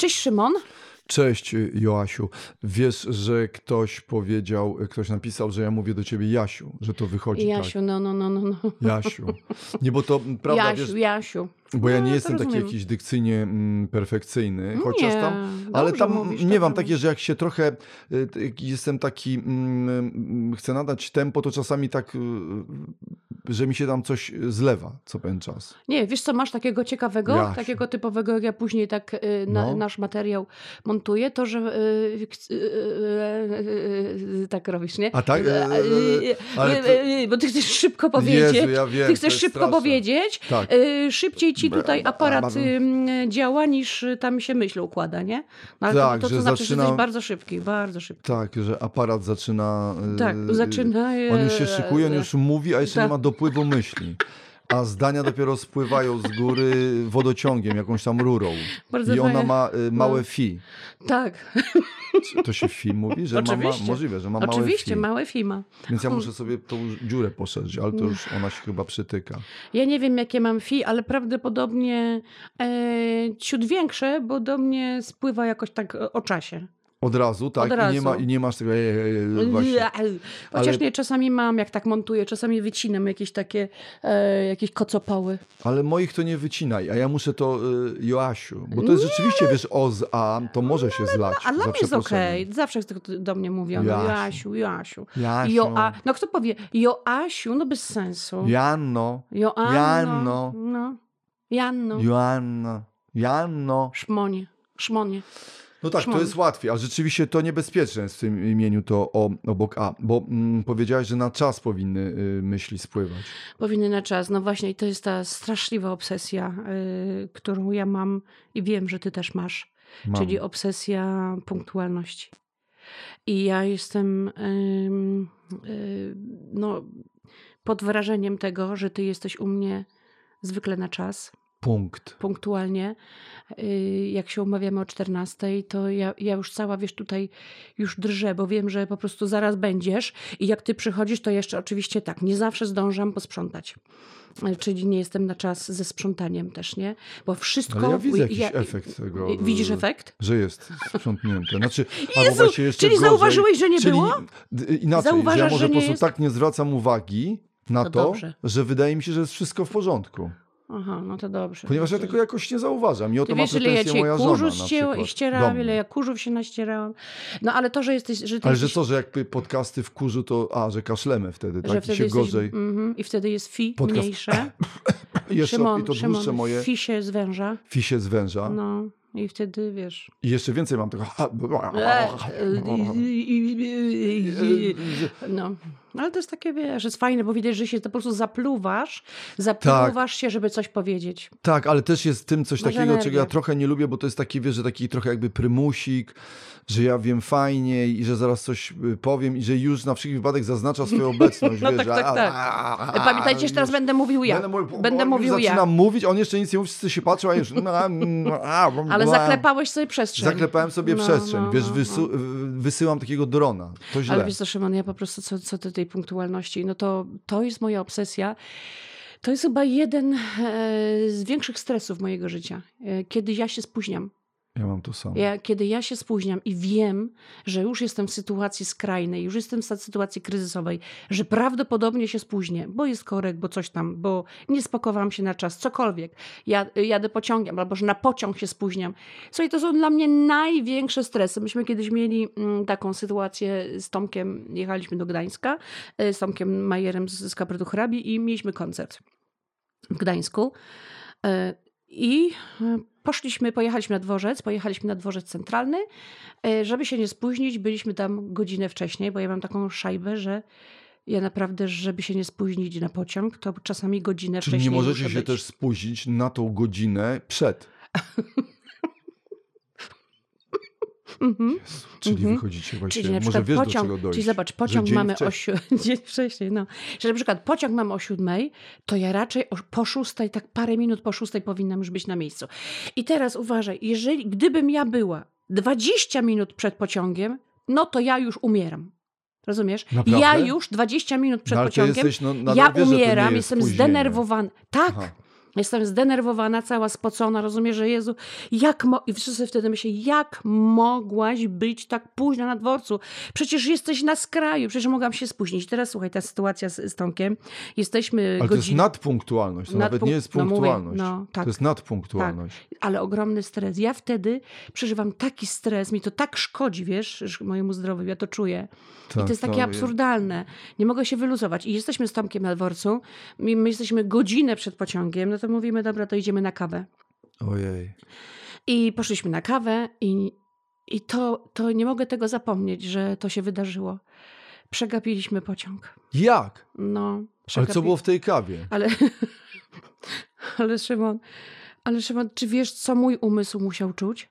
Cześć Szymon. Cześć Joasiu. Wiesz, że ktoś powiedział, ktoś napisał, że ja mówię do ciebie Jasiu, że to wychodzi Jasiu, tak. no, no, no, no. no. Jasiu. Nie, bo to prawda, Jasiu, wiesz, Jasiu. bo ja No, nie to jestem taki jakiś dykcyjnie perfekcyjny, chociaż Nie, tam, ale tam mówisz, nie dobrze mam takie, że jak się trochę, y, jestem taki, mm, chcę nadać tempo, to czasami tak, y, że mi się tam coś zlewa co pewien czas. Nie, wiesz co, masz takiego ciekawego, takiego typowego, jak ja później tak y, na, No. nasz materiał montuję, to, że y, y, tak robisz, nie? A tak? Ale Bo ty chcesz szybko powiedzieć. Jezu, ja wiem, ty chcesz szybko straszne. powiedzieć. Tak. Szybciej ci tutaj aparat działa, niż tam się myśl układa, nie? No, ale Tak, to, to, że to znaczy, że zaczyna- jesteś bardzo szybki, bardzo szybki. Tak, że aparat zaczyna. Tak, zaczyna, On już się szykuje, on już mówi, a jeszcze tak. nie ma dopływu myśli. A zdania dopiero spływają z góry wodociągiem, jakąś tam rurą. Bardzo I ona ma y, małe No. fi. Tak, To się fi mówi, że ma, ma możliwe, że ma małe oczywiście, fi. małe fima. Więc ja muszę sobie tą dziurę poszerzyć, ale to już ona się chyba przytyka. Ja nie wiem, jakie mam fi, ale prawdopodobnie e, ciut większe, bo do mnie spływa jakoś tak e, o czasie. Od razu, tak? Od I, nie ma, razu. I nie masz tego. Właśnie. Chociaż Ale- nie, czasami mam, jak tak montuję, czasami wycinam jakieś takie, e, jakieś kocopoły. Ale moich to nie wycinaj, a ja muszę to y, Joasiu. Bo to jest rzeczywiście, wiesz, o z a, to może się zlać. A dla mnie jest okej. przeproszeniem. Zawsze do mnie mówią. Jasiu. Joasiu, Joasiu. Jasiu. Joa, no kto powie Joasiu? No bez sensu. Janno. Joanno. Janno. No. Janno. Joanna. Janno. Szmonie. Szmonie. No tak, Szmon. to jest łatwiej, a rzeczywiście to niebezpieczne jest w tym imieniu to o, obok A, bo mm, powiedziałaś, że na czas powinny y, myśli spływać. Powinny na czas. No właśnie, i to jest ta straszliwa obsesja, y, którą ja mam i wiem, że ty też masz. Mam. Czyli obsesja punktualności. I ja jestem y, no, pod wrażeniem tego, że ty jesteś u mnie zwykle na czas, Punkt. punktualnie. Y, Jak się umawiamy o 14, to ja, ja już cała, wiesz, tutaj już drżę, bo wiem, że po prostu zaraz będziesz i jak ty przychodzisz, to jeszcze oczywiście tak, nie zawsze zdążam posprzątać. Y, Czyli nie jestem na czas ze sprzątaniem też, nie? Bo wszystko... Ale ja widzę jakiś ja- efekt tego. Widzisz y, efekt? Że jest sprzątnięte. Znaczy, Jezu, właśnie jeszcze czyli gorzej, zauważyłeś, że nie było? Inaczej, że ja Zauważasz, może że po prostu jest? tak nie zwracam uwagi na To to, że wydaje mi się, że jest wszystko w porządku. Aha, no to dobrze. Ponieważ ja tego jakoś nie zauważam. I o Ty to ma wiesz, ile ja cię kurzu na ścię- przykład. ścierałam, ile ja kurzów się naścierałam. No ale to, że jesteś... Że ty Ale że jesteś, co, że jak podcasty w kurzu, to a, że kaszlemy wtedy, że tak? I wtedy się jesteś, gorzej. mhm, I wtedy jest fi Podcast- mniejsze. I jeszcze Szymon, i to dłuższe Szymon, moje fi się zwęża. fi się zwęża. No i wtedy wiesz... I jeszcze więcej mam tego. No, ale to jest takie, wiesz, jest fajne, bo widać, że się po prostu zapluwasz, zapluwasz się, żeby coś powiedzieć. Tak, ale też jest w tym coś Masz takiego, czego ja energię. trochę nie lubię, bo to jest taki, wiesz, że taki trochę jakby prymusik, że ja wiem fajnie i że zaraz coś y, powiem i że już na wszelki wypadek zaznacza swoją obecność, No wiesz, tak, tak, tak. a- a- a- Pamiętajcie, że teraz już- będę mówił ja. Będę, mówił, Będę mówił ja. zaczynam mówić, on jeszcze nic nie mówi, wszyscy się patrzą, a już... no, Ale zaklepałeś sobie przestrzeń. Zaklepałem sobie No, przestrzeń, no, wiesz, no, wysyłam takiego drona, to źle. Ale wiesz co, Szymon, ja po prostu co, co do tej punktualności, no to, to jest moja obsesja. To jest chyba jeden e, z większych stresów mojego życia, e, kiedy ja się spóźniam. Ja mam to samo. Ja, kiedy ja się spóźniam i wiem, że już jestem w sytuacji skrajnej, już jestem w sytuacji kryzysowej, że prawdopodobnie się spóźnię, bo jest korek, bo coś tam, bo nie spakowałam się na czas, cokolwiek. Ja, jadę pociągiem, albo że na pociąg się spóźniam. Słuchaj, to są dla mnie największe stresy. Myśmy kiedyś mieli mm, taką sytuację z Tomkiem, jechaliśmy do Gdańska, y, z Tomkiem Majerem z, z Kaprytu Hrabi i mieliśmy koncert w Gdańsku. I y, poszliśmy, pojechaliśmy na dworzec, pojechaliśmy na dworzec centralny. Y, Żeby się nie spóźnić, byliśmy tam godzinę wcześniej, bo ja mam taką szajbę, że ja naprawdę, żeby się nie spóźnić na pociąg, to czasami godzinę Czyli nie wcześniej możecie muszę się być. też spóźnić na tą godzinę przed. Mhm. Jezu, czyli Mhm. wychodzicie właśnie. Czyli na Może przykład wiesz, do pociąg, czego dojść. czyli zobacz, pociąg mamy o wcześniej. siu- dzień wcześniej, no. Że na przykład pociąg mamy o siódmej, to ja raczej o, po szóstej, tak parę minut po szóstej powinnam już być na miejscu. I teraz uważaj, jeżeli, gdybym ja była 20 minut przed pociągiem, no to ja już umieram. Rozumiesz? Naprawdę? Ja już 20 minut przed No, pociągiem, jesteś, no, ja wiesz, umieram, jest jestem spóźnienie. zdenerwowany. Tak, Aha. Jestem zdenerwowana, cała spocona, rozumiem, że Jezu, jak mo... I wszyscy wtedy myślę, jak mogłaś być tak późno na dworcu? Przecież jesteś na skraju, przecież mogłam się spóźnić. Teraz słuchaj, ta sytuacja z, z Tomkiem, jesteśmy Ale to jest godzin... nadpunktualność, to nawet Nadpunk- nie jest no mówię, punktualność. no, tak. To jest nadpunktualność. ale ogromny stres. Ja wtedy przeżywam taki stres, mi to tak szkodzi, wiesz, mojemu zdrowiu, ja to czuję. I Tak, to jest takie to- absurdalne. Nie mogę się wyluzować. I jesteśmy z Tomkiem na dworcu, my, my jesteśmy godzinę przed pociągiem, no to mówimy, dobra, to idziemy na kawę. Ojej. I poszliśmy na kawę i, i to, to nie mogę tego zapomnieć, że to się wydarzyło. Przegapiliśmy pociąg. Jak? No, Ale co było w tej kawie? Ale, ale Szymon, ale Szymon, czy wiesz, co mój umysł musiał czuć?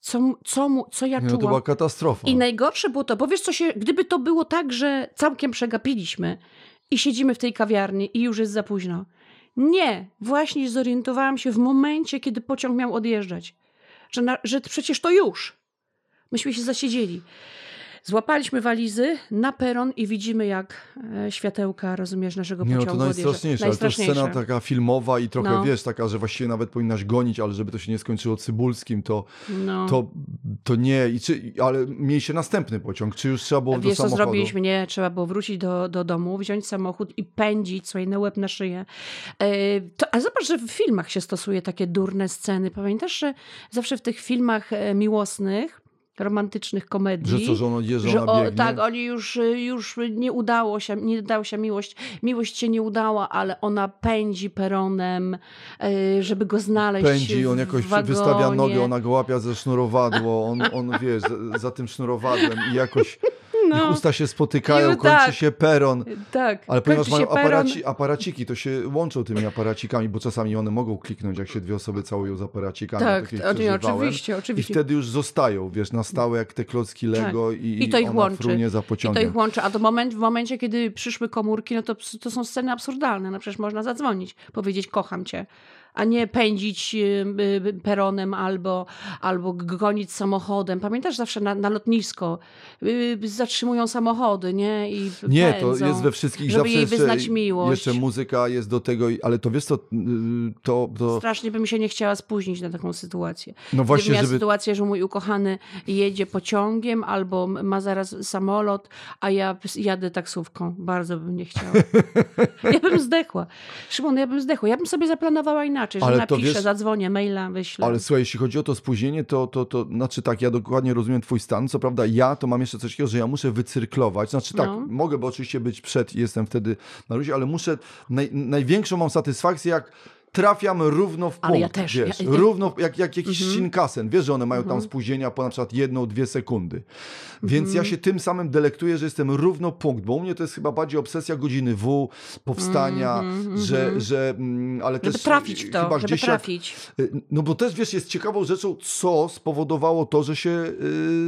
Co, co, mu, co ja no to czułam? była katastrofa. I najgorsze było to, bo wiesz co się, gdyby to było tak, że całkiem przegapiliśmy i siedzimy w tej kawiarni i już jest za późno. Nie, właśnie zorientowałam się w momencie, kiedy pociąg miał odjeżdżać, że, na, że przecież to już. Myśmy się zasiedzieli. Złapaliśmy walizy na peron i widzimy, jak e, światełka, rozumiesz, naszego Nie, no pociągu to najstraszniejsze, ale to scena Najstraszniejsze. taka filmowa i trochę, No. wiesz, taka, że właściwie nawet powinnaś gonić, ale żeby to się nie skończyło cybulskim, to, No. to, to nie. I czy, ale mieliście następny pociąg, czy już trzeba było do Wiesz, co samochodu? zrobiliśmy? Nie, trzeba było wrócić do, do domu, wziąć samochód i pędzić, słuchaj, na łeb na szyję. E, to, a zobacz, że w filmach się stosuje takie durne sceny. Pamiętasz, że zawsze w tych filmach e, miłosnych, romantycznych komedii... Że co, że on odjeżdża, że ona o, tak, oni już, y, już nie udało się, nie udała się miłość, miłość się nie udała, ale ona pędzi peronem, y, żeby go znaleźć Pędzi, on jakoś wagonie. wystawia nogę, ona go łapia ze sznurowadło, on, on wiesz, za, za tym sznurowadłem i jakoś ich usta się spotykają, kończy tak. się peron. Tak, Ale ponieważ mają aparaci, aparaciki, to się łączą tymi aparacikami, bo czasami one mogą kliknąć, jak się dwie osoby całują z aparacikami. Tak, takich o, nie, przeżywałem. oczywiście, I oczywiście. wtedy już zostają, wiesz, na stałe jak te klocki Lego i, I to ich łączy. frunie za I to pociągiem. ich łączy. A to moment, w momencie, kiedy przyszły komórki, no to, to są sceny absurdalne. No przecież można zadzwonić, powiedzieć kocham cię, a nie pędzić y, y, peronem albo, albo gonić samochodem. Pamiętasz zawsze na, na lotnisko y, zatrzymują samochody, nie? I Nie, pędzą, to jest we wszystkich żeby zawsze jej jeszcze, wyznać miłość. Jeszcze muzyka jest do tego, ale to wiesz co, to, to Strasznie bym się nie chciała spóźnić na taką sytuację. no Gdybym właśnie, miała żeby... sytuację, że mój ukochany jedzie pociągiem albo ma zaraz samolot, a ja jadę taksówką. Bardzo bym nie chciała. Ja bym zdechła. Szymon, ja bym zdechła. Ja bym sobie zaplanowała inaczej, że Ale napiszę, wiesz- zadzwonię, maila wyślę. Ale słuchaj, jeśli chodzi o to spóźnienie, to, to, to znaczy tak, ja dokładnie rozumiem twój stan. Co prawda ja to mam jeszcze coś takiego, że ja muszę wycyrklować. Znaczy tak, No. mogę, bo oczywiście być przed i jestem wtedy na luzie, ale muszę, naj, największą mam satysfakcję, jak trafiam równo w punkt, Ale ja też, wiesz, ja- ja- równo, jak, jak jakiś Mhm. Shinkansen, wiesz, że one mają tam spóźnienia po na przykład jedną, dwie sekundy. Więc ja się tym samym delektuję, że jestem równo punkt, bo u mnie to jest chyba bardziej obsesja godziny W, powstania, Mhm, że, że, mm, ale żeby też trafić w to, chyba żeby gdzieś jak, trafić. Y, No bo też wiesz, jest ciekawą rzeczą, co spowodowało to, że się. y,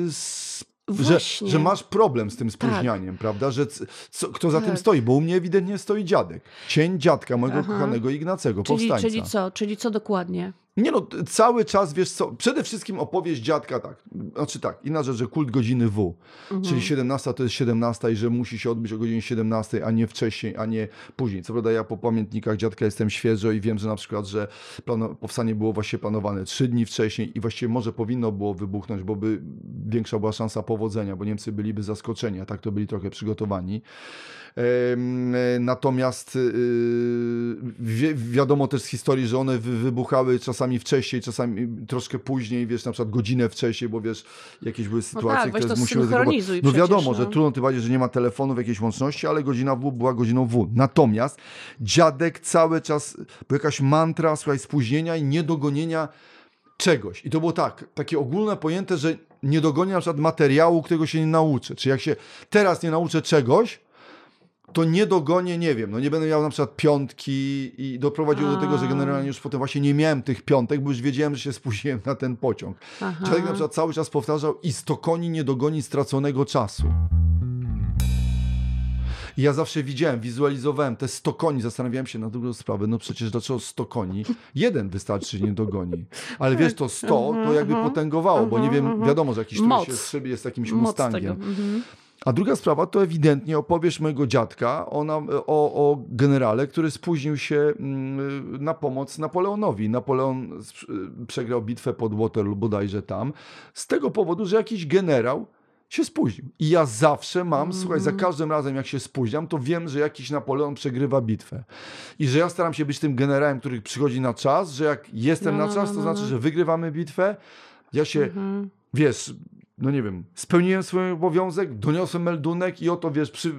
s- że, że masz problem z tym spóźnianiem, prawda? Że co, kto za tym Tak. stoi? Bo u mnie ewidentnie stoi dziadek. Cień dziadka mojego Aha. kochanego Ignacego, Czyli, powstańca. czyli co? Czyli co dokładnie? Nie no, cały czas wiesz co, przede wszystkim opowieść dziadka tak, znaczy tak, inna rzecz, że kult godziny W, Mhm. czyli 17 to jest 17 i że musi się odbyć o godzinie 17, a nie wcześniej, a nie później. Co prawda ja po pamiętnikach dziadka jestem świeżo i wiem, że na przykład, że powstanie było właściwie planowane 3 dni wcześniej i właściwie może powinno było wybuchnąć, bo by większa była szansa powodzenia, bo Niemcy byliby zaskoczeni, a tak to byli trochę przygotowani. Natomiast y, wi wiadomo też z historii, że one wy wybuchały czasami wcześniej, czasami troszkę później, wiesz, na przykład godzinę wcześniej, bo wiesz, jakieś były sytuacje, tak, weź które tego. zsynchronizuj No wiadomo, no. że trudno tym bardziej, że nie ma telefonów, jakiejś łączności, ale godzina W była godziną W. Natomiast dziadek cały czas, była jakaś mantra, słuchaj, spóźnienia i niedogonienia czegoś. I to było tak, takie ogólne pojęte, że nie dogonię na przykład materiału, którego się nie nauczę. Czy jak się teraz nie nauczę czegoś, to nie dogonię, nie wiem, no nie będę miał na przykład piątki i doprowadziło do tego, że generalnie już potem właśnie nie miałem tych piątek, bo już wiedziałem, że się spóźniłem na ten pociąg. Aha. Dziadek na przykład cały czas powtarzał i stokoni nie dogoni straconego czasu. I ja zawsze widziałem, wizualizowałem te 100 koni, zastanawiałem się na drugą sprawę, no przecież dlaczego 100 koni? Jeden wystarczy, nie dogoni. Ale wiesz, to 100 to jakby potęgowało, bo nie wiem, wiadomo, że jakiś, Moc. się szyby jest jakimś Moc Mustangiem. A druga sprawa to ewidentnie opowieść mojego dziadka o, nam, o, o generale, który spóźnił się mm, na pomoc Napoleonowi. Napoleon sp- przegrał bitwę pod Waterloo bodajże tam, z tego powodu, że jakiś generał się spóźnił. I ja zawsze mam, słuchaj, za każdym razem jak się spóźniam, to wiem, że jakiś Napoleon przegrywa bitwę. I że ja staram się być tym generałem, który przychodzi na czas, że jak jestem No, na no, czas, no, to no, znaczy, no. że wygrywamy bitwę. Ja się, Mhm. wiesz, no nie wiem, spełniłem swój obowiązek, doniosłem meldunek i oto, wiesz, przy,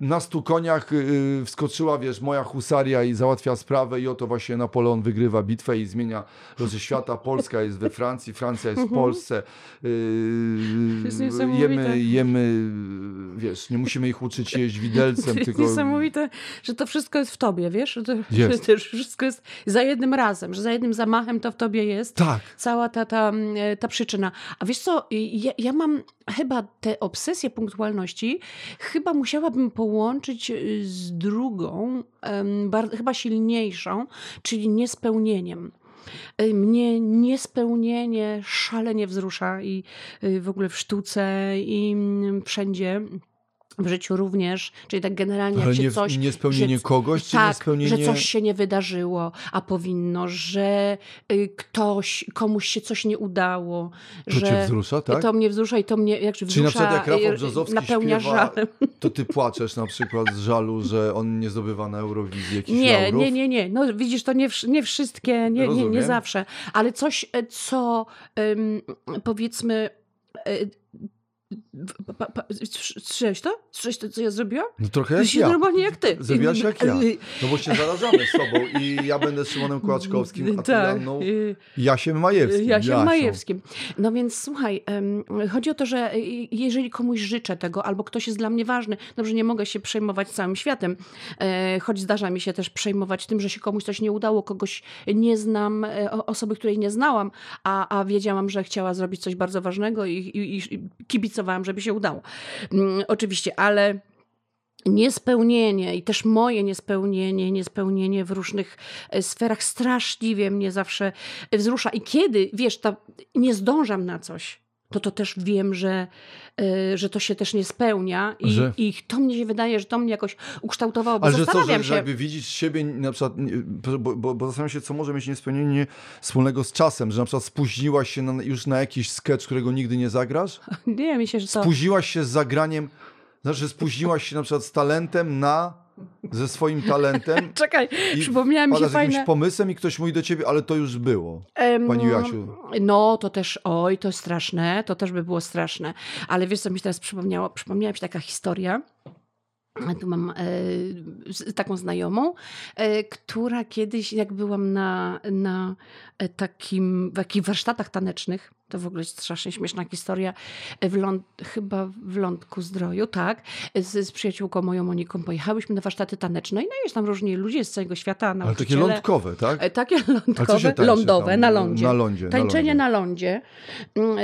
na stu koniach yy, wskoczyła, wiesz, moja husaria i załatwia sprawę i oto właśnie Napoleon wygrywa bitwę i zmienia losy świata. Polska jest we Francji, Francja jest w Polsce. Yy, jemy, jemy, wiesz, nie musimy ich uczyć jeść widelcem, To jest tylko... niesamowite, że to wszystko jest w tobie, wiesz? Że to, Jest. że to wszystko jest za jednym razem, że za jednym zamachem to w tobie jest. Tak. Cała ta, ta, e, ta przyczyna. A wiesz co, ja, ja mam chyba tę obsesję punktualności, chyba musiałabym połączyć y, z drugą, chyba silniejszą, czyli niespełnieniem. Y, Mnie niespełnienie szalenie wzrusza i y, w ogóle w sztuce i mm, wszędzie. W życiu również, czyli tak generalnie Ale jak się nie, coś... niespełnienie że- kogoś, czy tak, niespełnienie... że coś się nie wydarzyło, a powinno, że y, ktoś, komuś się coś nie udało, To że cię wzrusza, tak? to mnie wzrusza i to mnie jakże Czyli na wzrusza, przykład jak Rafał Brzozowski napełnia śpiewa, żalem. to ty płaczesz na przykład z żalu, że on nie zdobywa na Eurowizji jakichś Nie, laurów? nie, nie, nie. No widzisz, to nie, nie wszystkie, nie, nie, nie zawsze, ale coś, e, co powiedzmy... Słyszałeś to? Słyszałeś to, co ja zrobiłam? No trochę Ja jak się ja. normalnie jak ty. Zrobiłaś jak ja. No bo się zarażamy z tobą i ja będę Szymonem Kłaczkowskim, a ty tak. Janną y, Jasiem Majewskim. Jasiem Jasią. Majewskim. No więc słuchaj, em, chodzi o to, że jeżeli komuś życzę tego, albo ktoś jest dla mnie ważny, dobrze, nie mogę się przejmować całym światem, e, choć zdarza mi się też przejmować tym, że się komuś coś nie udało, kogoś nie znam, e, osoby, której nie znałam, a, a wiedziałam, że chciała zrobić coś bardzo ważnego i, i, i kibicowałam, żeby się udało. Mm, oczywiście, ale niespełnienie i też moje niespełnienie, niespełnienie w różnych e, sferach straszliwie mnie zawsze wzrusza. I kiedy, wiesz, ta, nie zdążam na coś, to to też wiem, że, e, że to się też nie spełnia i, Że- i to mnie się wydaje, że to mnie jakoś ukształtowało, bo Ale że co, zastanawiam że, się... jakby widzieć siebie na przykład, bo, bo, bo zastanawiam się, co może mieć niespełnienie wspólnego z czasem, że na przykład spóźniłaś się na, już na jakiś sketch, którego nigdy nie zagrasz? Nie, myślę, że to... Spóźniłaś się z zagraniem, znaczy spóźniłaś się na przykład z talentem na, ze swoim talentem Czekaj, przypomniała mi się z jakimś fajne... pomysłem i ktoś mówi do ciebie, ale to już było. Em, Pani Jasiu. No, to też, oj, to straszne, to też by było straszne. Ale wiesz, co mi się teraz przypomniało? Przypomniała mi się taka historia. Tu mam e, z- taką znajomą, e, która kiedyś, jak byłam na, na e, takim, w takich warsztatach tanecznych, to w ogóle jest strasznie śmieszna historia, w ląd, chyba w Lądku Zdroju, tak, z, z przyjaciółką moją Moniką pojechałyśmy na warsztaty taneczne i no jest tam różni ludzie z całego świata, Ale takie lądkowe, tak? E, Takie lądkowe, lądowe, tam? na lądzie. Na lądzie. Tańczenie na na lądzie.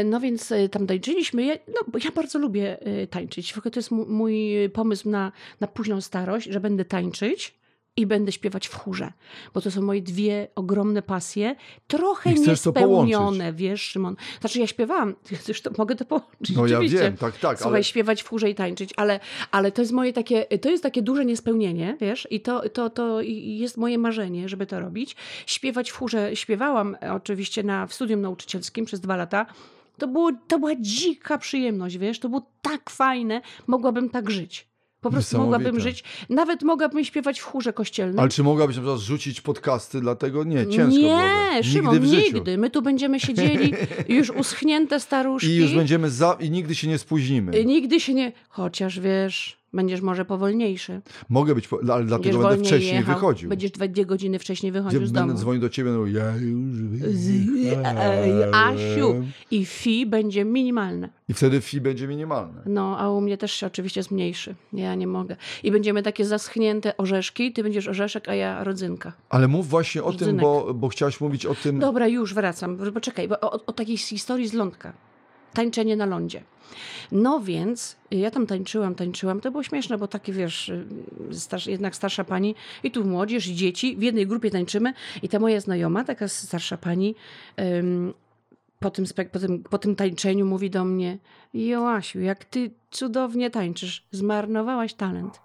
No więc e, tam tańczyliśmy. No, bo ja bardzo lubię e, tańczyć. W ogóle to jest mój pomysł na, na późną starość, że będę tańczyć i będę śpiewać w chórze. Bo to są moje dwie ogromne pasje. Trochę niespełnione, wiesz, Szymon. Znaczy ja śpiewałam, zresztą mogę to połączyć. No ja wiem, tak, tak, Słuchaj, ale śpiewać w chórze i tańczyć, ale, ale to jest moje takie, to jest takie duże niespełnienie, wiesz, i to, to, to jest moje marzenie, żeby to robić. Śpiewać w chórze, śpiewałam oczywiście na, w studium nauczycielskim przez dwa lata. To, było, to była dzika przyjemność, wiesz, to było tak fajne, mogłabym tak żyć. Po prostu mogłabym żyć, nawet mogłabym śpiewać w chórze kościelnym. Ale czy mogłabyś na przykład rzucić podcasty, dlatego nie, ciężko nie. Szymon, nigdy nigdy. My tu będziemy siedzieli, już uschnięte staruszki. I już będziemy za... i nigdy się nie spóźnimy. I Nigdy się nie. Chociaż wiesz, będziesz może powolniejszy. Mogę być, po... ale dlatego Będziesz będę wcześniej jechał, wychodził. Będziesz dwie, dwie godziny wcześniej Gdzie wychodził z będę domu. dzwonił do ciebie, no ja już Ej, Asiu. wyjechałem. I fi będzie minimalne. I wtedy fi będzie minimalne. No, a u mnie też oczywiście jest mniejszy. Ja nie mogę. I będziemy takie zaschnięte orzeszki. Ty będziesz orzeszek, a ja rodzynka. Ale mów właśnie o tym, Rodzynek. bo, bo chciałaś mówić o tym. Dobra, już wracam. Poczekaj, bo o, o takiej historii z lądka. Tańczenie na lądzie. No więc ja tam tańczyłam, tańczyłam. To było śmieszne, bo takie wiesz, starsz, jednak starsza pani i tu młodzież i dzieci w jednej grupie tańczymy i ta moja znajoma, taka starsza pani, em, po tym, spek- po, tym, po tym tańczeniu mówi do mnie Joasiu, jak ty cudownie tańczysz, zmarnowałaś talent.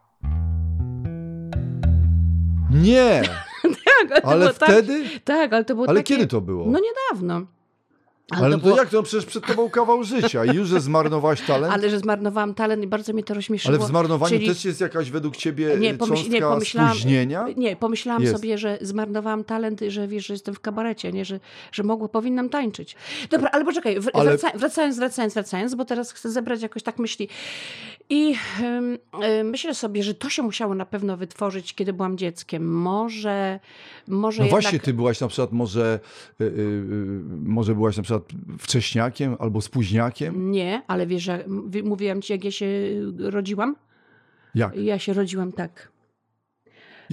Nie! Tak, Ale było tak- wtedy? Tak, ale to było Ale takie... kiedy to było? No niedawno. Ale no to było- jak to? Przecież przed tobą kawał życia i już, że zmarnowałaś talent? Ale że zmarnowałam talent i bardzo mnie to rozśmieszyło. Ale w zmarnowaniu Czyli- też jest jakaś według ciebie Nie, nie, pomyśl- nie, pomyślałam- spóźnienia? Nie, pomyślałam Jest. sobie, że zmarnowałam talent, że wiesz, że jestem w kabarecie, nie? Że, że mogło, powinnam tańczyć. Dobra, ale poczekaj, wr- Ale- wraca, wracając, wracając, wracając, bo teraz chcę zebrać jakoś tak myśli. I myślę sobie, że to się musiało na pewno wytworzyć, kiedy byłam dzieckiem. Może, może No jednak... właśnie, ty byłaś na przykład może, y, y, y, może byłaś na przykład wcześniakiem albo spóźniakiem? Nie, ale wiesz, mówiłam ci, jak ja się rodziłam? Jak? Ja się rodziłam tak.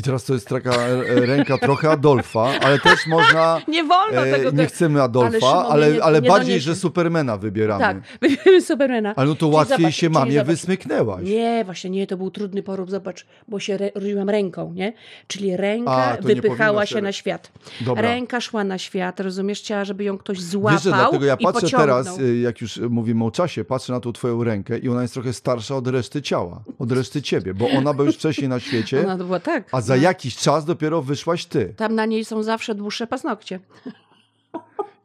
I teraz to jest taka e, ręka trochę Adolfa, ale też można... Nie wolno E, tego... nie chcemy Adolfa, Ale Szymon ale, nie- ale nie bardziej, doniesie. że Supermana wybieramy. Tak, wybierzemy Supermana. Ale no to Czyli łatwiej zobacz, się mamie zobacz. wysmyknęłaś. Nie, właśnie nie, to był trudny porób, zobacz, bo się re- rodziłam ręką, nie? Czyli ręka A, wypychała się na świat. Dobra. Ręka szła na świat, rozumiesz, chciała, żeby ją ktoś złapał Wiesz, że dlatego ja patrzę pociągnął. teraz, y, jak już mówimy o czasie, patrzę na tą twoją rękę i ona jest trochę starsza od reszty ciała, od reszty ciebie, bo ona była już wcześniej na świecie, Ona to była tak. a za jakiś czas dopiero wyszłaś ty. Tam na niej są zawsze dłuższe paznokcie.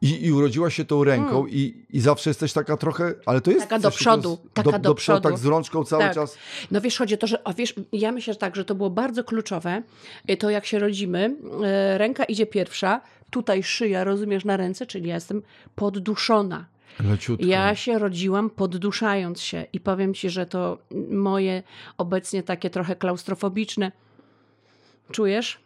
I, i urodziłaś się tą ręką i, i zawsze jesteś taka trochę, ale to jest Mm. Taka do przodu, z- taka do, do przodu, przodu. tak z rączką cały Tak. czas. No wiesz, chodzi o to, że a wiesz, ja myślę że tak, że to było bardzo kluczowe. Y, To jak się rodzimy, e, ręka idzie pierwsza, tutaj szyja, rozumiesz, na ręce, czyli ja jestem podduszona. Leciutko. Ja się rodziłam podduszając się i powiem ci, że to moje obecnie takie trochę klaustrofobiczne. Czujesz?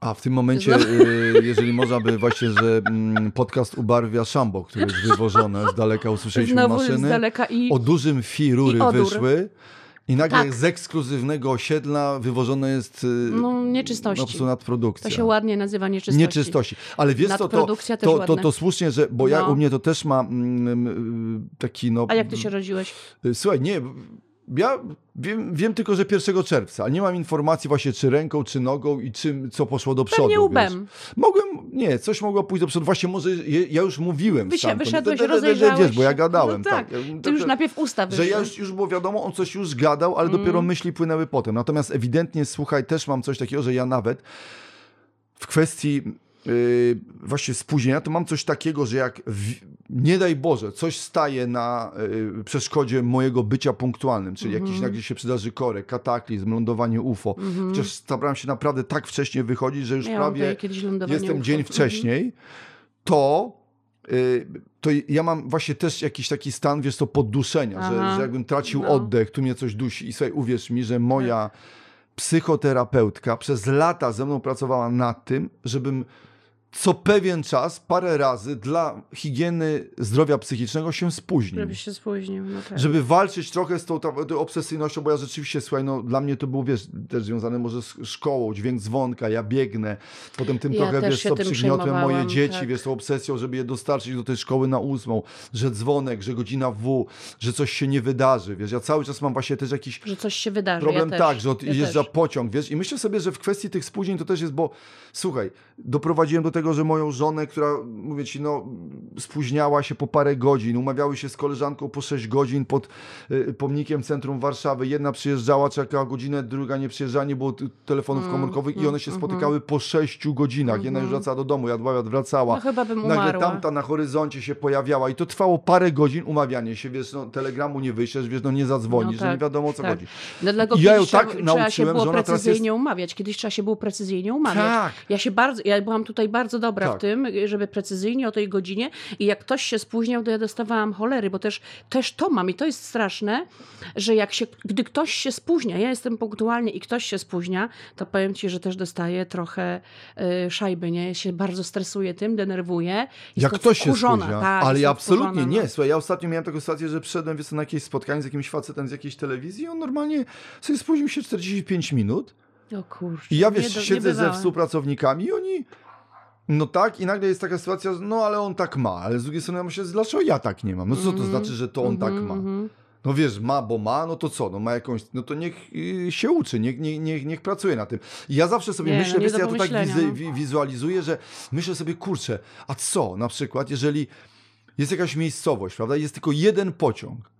A w tym momencie, y, jeżeli można by właśnie, że mm, podcast ubarwia szambo, które jest wywożone z daleka, usłyszeliśmy Znowu z maszyny. daleka i O dużym fi rury I odór. wyszły. I nagle Tak. z ekskluzywnego osiedla wywożone jest y, No, nieczystości. No, po prostu nadprodukcja. to się ładnie nazywa nieczystości. Nieczystości. Ale wiesz co, to, to, to, ładne. to słusznie, że, bo ja No. u mnie to też ma mm, y, taki no... A jak ty się rodziłeś? Y, Słuchaj, nie, ja wiem, wiem tylko, że 1 czerwca, ale nie mam informacji właśnie czy ręką, czy nogą i czym, co poszło do przodu. Pewnie wiesz. łbem. Mogłem, nie, coś mogło pójść do przodu. Właśnie może je, ja już mówiłem Wysia- stamtąd. wyszedłeś, rozejrzałeś Wiesz, bo ja gadałem. No tak, tak. Ty już najpierw usta Że wyszły. ja już, już było wiadomo, on coś już gadał, ale dopiero Mm. myśli płynęły potem. Natomiast ewidentnie, słuchaj, też mam coś takiego, że ja nawet w kwestii yy, właśnie spóźnienia, to mam coś takiego, że jak w, nie daj Boże, coś staje na yy, przeszkodzie mojego bycia punktualnym, czyli Mhm. jakiś nagle się przydarzy korek, kataklizm, lądowanie UFO. Chociaż starałem się naprawdę tak wcześnie wychodzić, że już Miałam prawie jestem UFO. dzień Mhm. wcześniej, to, y, to ja mam właśnie też jakiś taki stan, wiesz, to podduszenia, że, że jakbym tracił No. oddech, tu mnie coś dusi. I słuchaj, uwierz mi, że moja psychoterapeutka przez lata ze mną pracowała nad tym, żebym co pewien czas, parę razy dla higieny zdrowia psychicznego się spóźnił. Żebyś się spóźnił. No tak. Żeby walczyć trochę z tą, tą, obsesyjnością, bo ja rzeczywiście, słuchaj, no dla mnie to było, wiesz, też związane może z szkołą, dźwięk dzwonka, ja biegnę, potem tym Ja trochę, wiesz co, przygniotłem moje dzieci, tak. wiesz, tą obsesją, żeby je dostarczyć do tej szkoły na ósmą, że dzwonek, że godzina W, że coś się nie wydarzy, wiesz, ja cały czas mam właśnie też jakiś Że coś się wydarzy. problem ja tak, że ja odjeżdża też. pociąg, wiesz, i myślę sobie, że w kwestii tych spóźnień to też jest, bo słuchaj, doprowadziłem do tego, że moją żonę, która, mówię ci, no, spóźniała się po parę godzin, umawiały się z koleżanką po 6 godzin pod y, pomnikiem centrum Warszawy, jedna przyjeżdżała, czekała godzinę, druga nie przyjeżdżała, nie było telefonów Mm, komórkowych i mm, one się mhm. spotykały po 6 godzinach, jedna już wracała do domu, jadła, wracała. No chyba bym Nagle umarła. tamta na horyzoncie się pojawiała i to trwało parę godzin umawianie się, wiesz, no, telegramu nie wyślesz, wiesz, no nie zadzwonisz, No że nie tak, wiadomo o co tak. chodzi. Dlatego I ja ją tak trzeba, trzeba się nauczyłem, było że ona precyzyjnie umawiać. Kiedyś trzeba się było precyzyjnie umawiać. Tak. Ja się bardzo, ja byłam tutaj bardzo dobra Tak. w tym, żeby precyzyjnie o tej godzinie i jak ktoś się spóźniał, to ja dostawałam cholery, bo też, też to mam i to jest straszne, że jak się, gdy ktoś się spóźnia, ja jestem punktualnie i ktoś się spóźnia, to powiem ci, że też dostaję trochę y, szajby, nie? Ja się bardzo stresuję tym, denerwuję. Jak ktoś się spóźnia, tak, ale ja absolutnie wkurzona, nie. no. Słuchaj, ja ostatnio miałem taką sytuację, że przyszedłem wiesz, na jakieś spotkanie z jakimś facetem z jakiejś telewizji i on normalnie sobie spóźnił się 45 minut O kurczę. i ja nie wiesz, do- siedzę ze niebywałe. współpracownikami i oni no tak i nagle jest taka sytuacja, no ale on tak ma, ale z drugiej strony ja myślę, dlaczego ja tak nie mam? No co to Mhm, znaczy, że to on tak mhm, ma? mhm. No wiesz, ma, bo ma, no to co? No ma jakąś, no to niech y, się uczy, niech, niech, niech, niech pracuje na tym. I ja zawsze sobie Nie, no myślę, nie wiesz, ja to tak no. wi, wizualizuję, że myślę sobie, kurczę, a co na przykład, jeżeli jest jakaś miejscowość, prawda? Jest tylko jeden pociąg.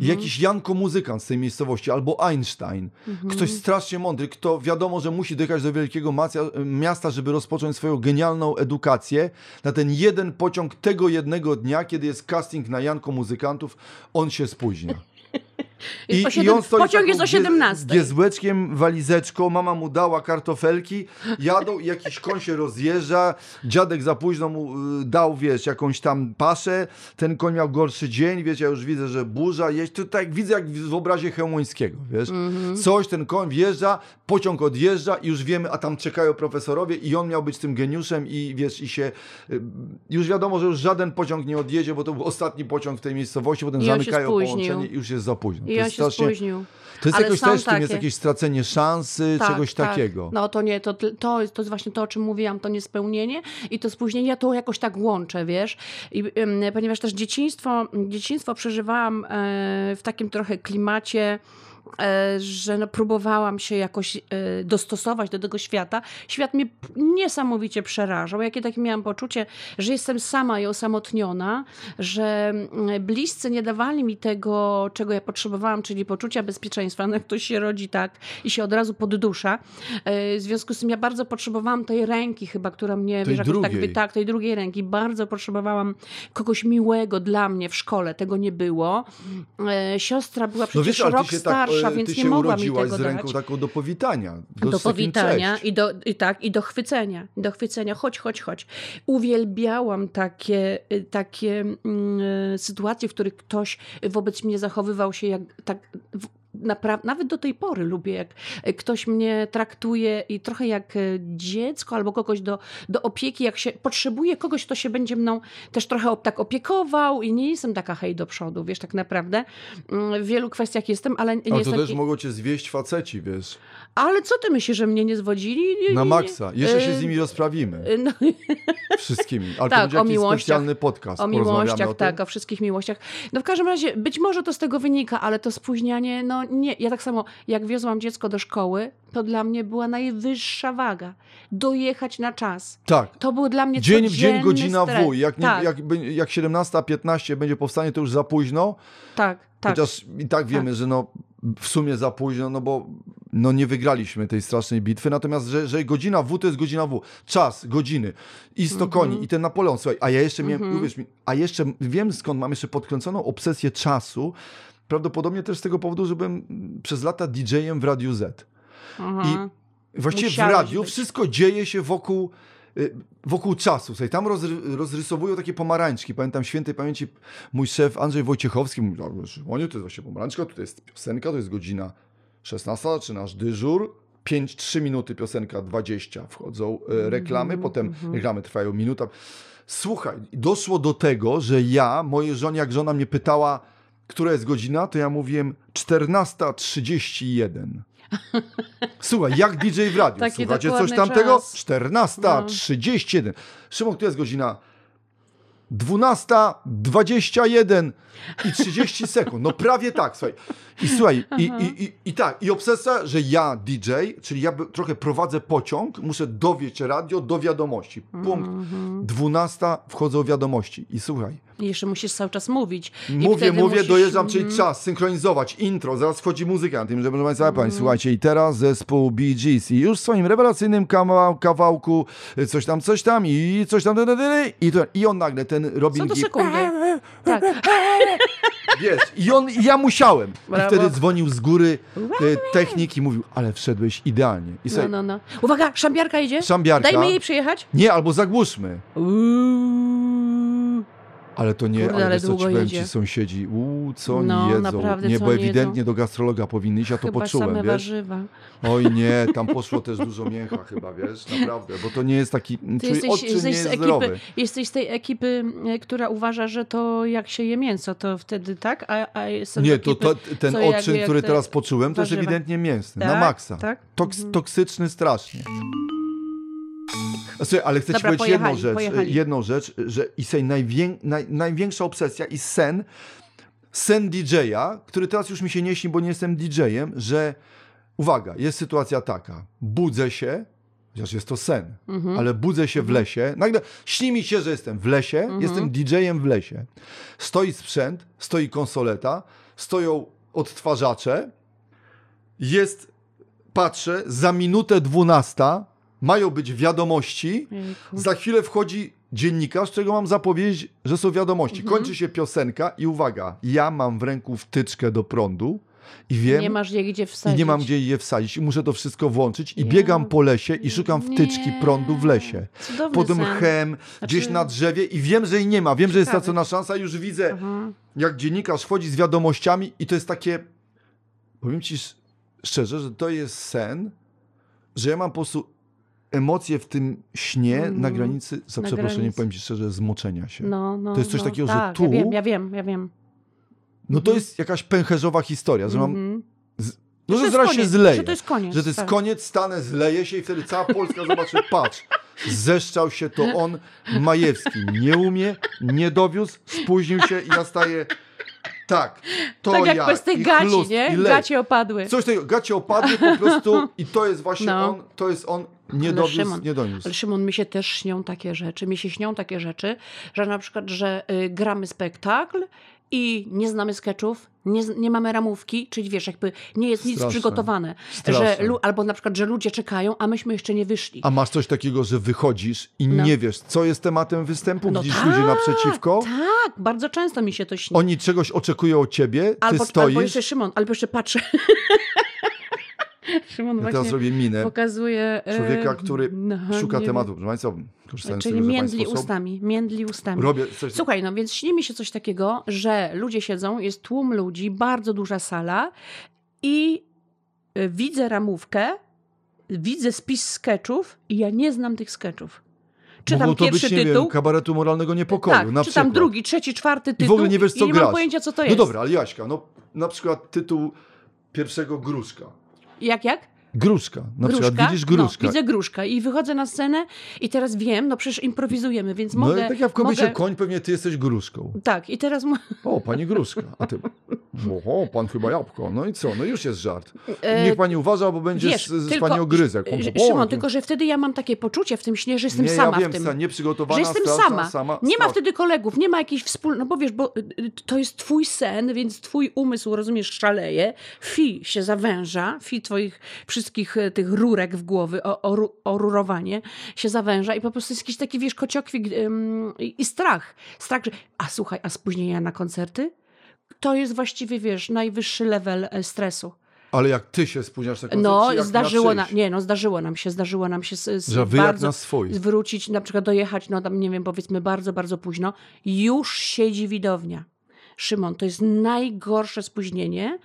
I jakiś Janko muzykant z tej miejscowości, albo Einstein, ktoś strasznie mądry, kto wiadomo, że musi dojechać do wielkiego miasta, żeby rozpocząć swoją genialną edukację, na ten jeden pociąg tego jednego dnia, kiedy jest casting na Janko muzykantów, on się spóźnia. I siedem- stoi pociąg jest o gie- 17. Giezłeczkiem, walizeczką, mama mu dała kartofelki, jadą i jakiś koń się rozjeżdża, dziadek za późno mu y, dał, wiesz, jakąś tam paszę, ten koń miał gorszy dzień, wiesz, ja już widzę, że burza jeść, to tak widzę jak w obrazie Chełmońskiego, wiesz, Mhm. coś, ten koń wjeżdża, pociąg odjeżdża i już wiemy, a tam czekają profesorowie i on miał być tym geniuszem i wiesz, i się, y, już wiadomo, że już żaden pociąg nie odjedzie, bo to był ostatni pociąg w tej miejscowości, potem I on zamykają połączenie i już jest za późno. I on się strasznie- spóźnił. to jest Ale jakoś też, tym jest takie- jakieś stracenie szansy, Tak, czegoś tak. takiego. No to nie, to, to, jest, to jest właśnie to, o czym mówiłam, to niespełnienie i to spóźnienie, ja to jakoś tak łączę, wiesz, I, ponieważ też dzieciństwo, dzieciństwo przeżywałam e, w takim trochę klimacie, że no, próbowałam się jakoś e, dostosować do tego świata. Świat mnie niesamowicie przerażał. Jakie takie miałam poczucie, że jestem sama i osamotniona, że mm, bliscy nie dawali mi tego, czego ja potrzebowałam, czyli poczucia bezpieczeństwa. No, ktoś się rodzi tak i się od razu poddusza. E, W związku z tym ja bardzo potrzebowałam tej ręki chyba, która mnie, Tej wiesz, tak, drugiej. wy- tak, tej drugiej ręki. Bardzo potrzebowałam kogoś miłego dla mnie w szkole. Tego nie było. E, Siostra była przecież ale rok starsza, e, więc ty nie się mogła mi urodziłaś tego z ręką dać taką do powitania. do takim powitania i do, i tak, i do chwycenia, do chwycenia, chodź, chodź, chodź. Uwielbiałam takie, y, takie mm, y, sytuacje, w których ktoś wobec mnie zachowywał się jak tak nawet do tej pory lubię, jak y, ktoś mnie traktuje i trochę jak y, dziecko albo kogoś do, do opieki, jak się potrzebuje kogoś, kto się będzie mną też trochę tak opiekował i nie jestem taka hej do przodu, wiesz, tak naprawdę. Mm, W wielu kwestiach jestem, ale nie Ale to jestem... też mogą cię zwieść faceci, wiesz, Ale co ty myślisz, że mnie nie zwodzili? Nie, na nie, maksa. Jeszcze się z nimi rozprawimy. No, Wszystkimi. Ale Tak, to będzie jakiś specjalny podcast. o miłościach, o tak, o wszystkich miłościach. No w każdym razie, być może to z tego wynika, ale to spóźnianie, no nie. Ja tak samo, jak wiozłam dziecko do szkoły, to dla mnie była najwyższa waga. Dojechać na czas. Tak. To był dla mnie Dzień w dzień, godzina stres. W. Jak, nie, tak, jak, jak 17.15 będzie powstanie, to już za późno. tak, tak. Chociaż i tak wiemy, że no, w sumie za późno, no bo no nie wygraliśmy tej strasznej bitwy. Natomiast, że, że godzina W to jest godzina W. Czas, godziny. I 100 koni, Mhm. i ten Napoleon. Słuchaj, a ja jeszcze miałem, uwierz mi, a jeszcze wiem skąd mam jeszcze podkręconą obsesję czasu. Prawdopodobnie też z tego powodu, że byłem przez lata DJ-em w Radiu Z. Aha. Właściwie Musiałeś w radiu być. wszystko dzieje się wokół, y, wokół czasu. Słuchaj, tam rozry, rozrysowują takie pomarańczki. Pamiętam świętej pamięci mój szef Andrzej Wojciechowski mówił, "No, Szymonie, to jest właśnie pomarańczka, tutaj jest piosenka, to jest godzina 16, zaczynasz dyżur, 5-3 minuty piosenka 20 wchodzą e, reklamy, potem reklamy trwają minuta. Słuchaj, doszło do tego, że ja, mojej żonie, jak żona mnie pytała, która jest godzina, to ja mówiłem 14.31. Słuchaj, jak DJ w radiu. Taki Słuchacie coś tamtego? czas. 14.31. Szymon, która jest godzina? 12.21 i 30 sekund. No prawie tak, słuchaj. I słuchaj, i, i, i, i tak, i obsesja, że ja DJ, czyli ja trochę prowadzę pociąg, muszę dowieść radio do wiadomości. Punkt. 12 wchodzą wiadomości. I słuchaj, I jeszcze musisz cały czas mówić. Mówię, mówię, musisz, dojeżdżam, czyli mm, czas, synchronizować, intro, zaraz wchodzi muzyka na tym, że proszę Państwa, Mhm. mm. słuchajcie, i teraz zespół Bee Gees i już w swoim rewelacyjnym kawał, kawałku y, coś tam, coś tam i coś tam, i, to, i on nagle ten Robin Co do sekundy. Tak. wiesz, i on, i ja musiałem. Brawo. I wtedy dzwonił z góry y, technik i mówił, ale wszedłeś idealnie. I No, sobie, no, no. Uwaga, szambiarka idzie? Szambiarka. Dajmy jej przyjechać? nie, albo zagłuszmy. Uuu. Ale to nie, Kurde, ale, ale wiesz co długo ci powiem, ci sąsiedzi, uuu, co oni No, jedzą. naprawdę, nie, bo ewidentnie jedzą? do gastrologa powinny iść, ja to Chyba poczułem, same wiesz? warzywa. Oj nie, tam poszło też dużo mięcha chyba, wiesz, naprawdę, bo to nie jest taki, Ty czyli jesteś, odczyn nie jesteś, z jest ekipy, zdrowy. jesteś z tej ekipy, e, która uważa, że to jak się je mięso, to wtedy tak? A, a jestem Nie, z to, ekipy, to ten odczyn, który te teraz poczułem, to jest warzywa. ewidentnie mięsny, na Tak? maksa. Tak? Toks, Toksyczny strasznie. Słuchaj, ale chcę ci Dobra, powiedzieć jedną rzecz, pojechali. jedną rzecz, że i sej najwię, naj, największa obsesja i sen, sen DJ-a, który teraz już mi się nie śni, bo nie jestem DJ-em, że uwaga, jest sytuacja taka, budzę się, chociaż jest to sen, Mhm. ale budzę się w lesie, nagle śni mi się, że jestem w lesie, Mhm. jestem DJ-em w lesie. Stoi sprzęt, stoi konsoleta, stoją odtwarzacze, jest, patrzę, za minutę dwunasta mają być wiadomości, Jejku. za chwilę wchodzi dziennikarz, którego mam zapowiedzieć, że są wiadomości. Mhm. Kończy się piosenka i uwaga, ja mam w ręku wtyczkę do prądu i wiem, Nie masz je gdzie i wsadzić. nie mam gdzie je wsadzić i muszę to wszystko włączyć i Ja- biegam po lesie i szukam wtyczki Nie. prądu w lesie. Cudowny Potem sen. chem, gdzieś Znaczy- na drzewie i wiem, że jej nie ma. Wiem, że jest Ciekawe. stracona szansa. Już widzę, Aha. jak dziennikarz wchodzi z wiadomościami i to jest takie... Powiem ci sz- szczerze, że to jest sen, że ja mam po prostu emocje w tym śnie Mhm. na granicy, za Na przeproszeniem granicy. powiem ci szczerze, zmoczenia się. No, No, no, To jest coś no, takiego, że tak, tu- Ja wiem, ja wiem, ja wiem. to Mhm. jest jakaś pęcherzowa historia, że mam... Mhm. No, to że jest zaraz się koniec, zleje. Że to jest koniec. Że to jest tak. koniec, stanę, zleje się i wtedy cała Polska zobaczy, patrz, zeszczał się to on, Majewski, nie umie, nie dowiózł, spóźnił się i nastaje, tak, to tak jak ja, bez tych i gaci, chlust, nie? Gacie opadły. Coś takiego, gacie opadły po prostu i to jest właśnie No. on, to jest on, nie dowiózł, Szymon, nie doniósł. Ale Szymon, mi się też śnią takie rzeczy. Mi się śnią takie rzeczy, że na przykład, że y, gramy spektakl i nie znamy sketchów, nie, nie mamy ramówki, czyli wiesz, jakby nie jest nic Straszne. przygotowane. Straszne. Że, albo na przykład, że ludzie czekają, a myśmy jeszcze nie wyszli. A masz coś takiego, że wychodzisz i No. nie wiesz, co jest tematem występu, No widzisz tak, ludzi naprzeciwko, Tak, bardzo często mi się to śni. oni czegoś oczekują od ciebie, ty albo, stoisz, albo jeszcze Szymon, albo jeszcze patrzę. Szymon ja teraz zrobię minę, pokazuje... e, człowieka, który no, szuka tematu. Proszę Państwa, korzystając Czyli z tego, międli ustami, międli ustami. robię coś... Słuchaj, no więc śni mi się coś takiego, że ludzie siedzą, jest tłum ludzi, bardzo duża sala i y, widzę ramówkę, widzę spis sketchów i ja nie znam tych sketchów. Czytam Mogło to pierwszy być, nie tytuł. wiem, kabaretu moralnego niepokoju, tak, na czytam przykład. drugi, trzeci, czwarty I tytuł. w ogóle nie wiesz, co i nie mam pojęcia, co to No jest. dobra, ale Jaśka, no na przykład tytuł pierwszego Gruszka. Jak, jak? Gruszka. Na przykład widzisz Gruszka. No, widzę gruszka i wychodzę na scenę i teraz wiem, no przecież improwizujemy, więc no mogę... i tak jak w kobiecie mogę... koń, pewnie ty jesteś Gruszką. Tak, i teraz... O, pani Gruszka. A ty, o, pan chyba jabłko. No i co? No już jest żart. E, Niech pani uważa, bo będzie Wiesz, z, z tylko- pani ogryzek. Szymon, tylko że wtedy ja mam takie poczucie w tym śnie, że jestem nie, sama ja wiem, w tym. Sa, nieprzygotowana, że jestem straszna, sama. Nie ma wtedy kolegów, nie ma jakiejś wspólnej, no bo wiesz, bo y, y, to jest twój sen, więc twój umysł, rozumiesz, szaleje, fi się zawęża, fi twoich wszystkich y, tych rurek w głowy, rurowanie się zawęża i po prostu jest jakiś taki, wiesz, kociokwik ym, i, i strach. Strach, że, a słuchaj, a spóźnienia na koncerty? To jest właściwie, wiesz, najwyższy level e, stresu. Ale jak ty się spóźniasz koncert, No, zdarzyło nam, nie, no zdarzyło nam się, zdarzyło nam się z, z bardzo na swoich. zwrócić, na przykład dojechać, no tam nie wiem, powiedzmy bardzo, bardzo późno, już siedzi widownia. Szymon, to jest najgorsze spóźnienie,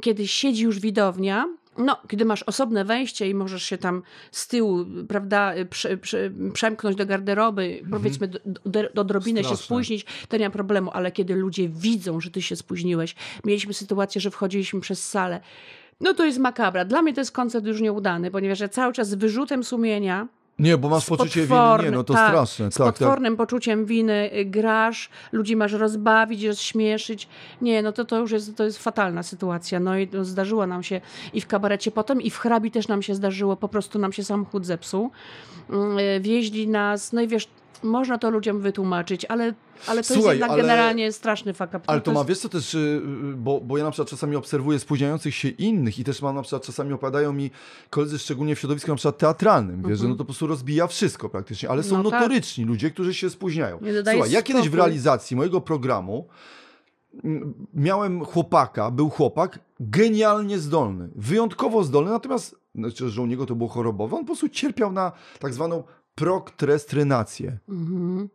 kiedy siedzi już widownia, no, kiedy masz osobne wejście i możesz się tam z tyłu, prawda, prze, prze, przemknąć do garderoby, powiedzmy do, do, do odrobinę się Straszne. spóźnić, to nie ma problemu, ale kiedy ludzie widzą, że ty się spóźniłeś, mieliśmy sytuację, że wchodziliśmy przez salę, no to jest makabra. Dla mnie to jest koncert już nieudany, ponieważ ja cały czas z wyrzutem sumienia, Nie, bo masz poczucie winy. Nie, no to tak, straszne. z Tak, tak. potwornym poczuciem winy y, grasz, ludzi masz rozbawić, rozśmieszyć. Nie, no to, to już jest, to jest fatalna sytuacja. No i zdarzyło nam się i w kabarecie potem, i w hrabi też nam się zdarzyło, po prostu nam się samochód zepsuł. Mm, y, Wieźli nas, no i wiesz, można to ludziom wytłumaczyć, ale, ale to Słuchaj, jest jednak ale- generalnie straszny fuck up. Ale No to ma, jest- wiesz co też, y, y, bo, bo ja na przykład czasami obserwuję spóźniających się innych i też mam na przykład, czasami opadają mi koledzy, szczególnie w środowisku na przykład teatralnym, wiesz, że no to po prostu rozbija wszystko praktycznie, ale są Mhm. No tak. notoryczni ludzie, którzy się spóźniają. Słuchaj, ja kiedyś w realizacji mojego programu miałem chłopaka, był chłopak genialnie zdolny, wyjątkowo zdolny, natomiast, znaczy, że u niego to było chorobowe, on po prostu cierpiał na tak zwaną prokrestynację. Mhm.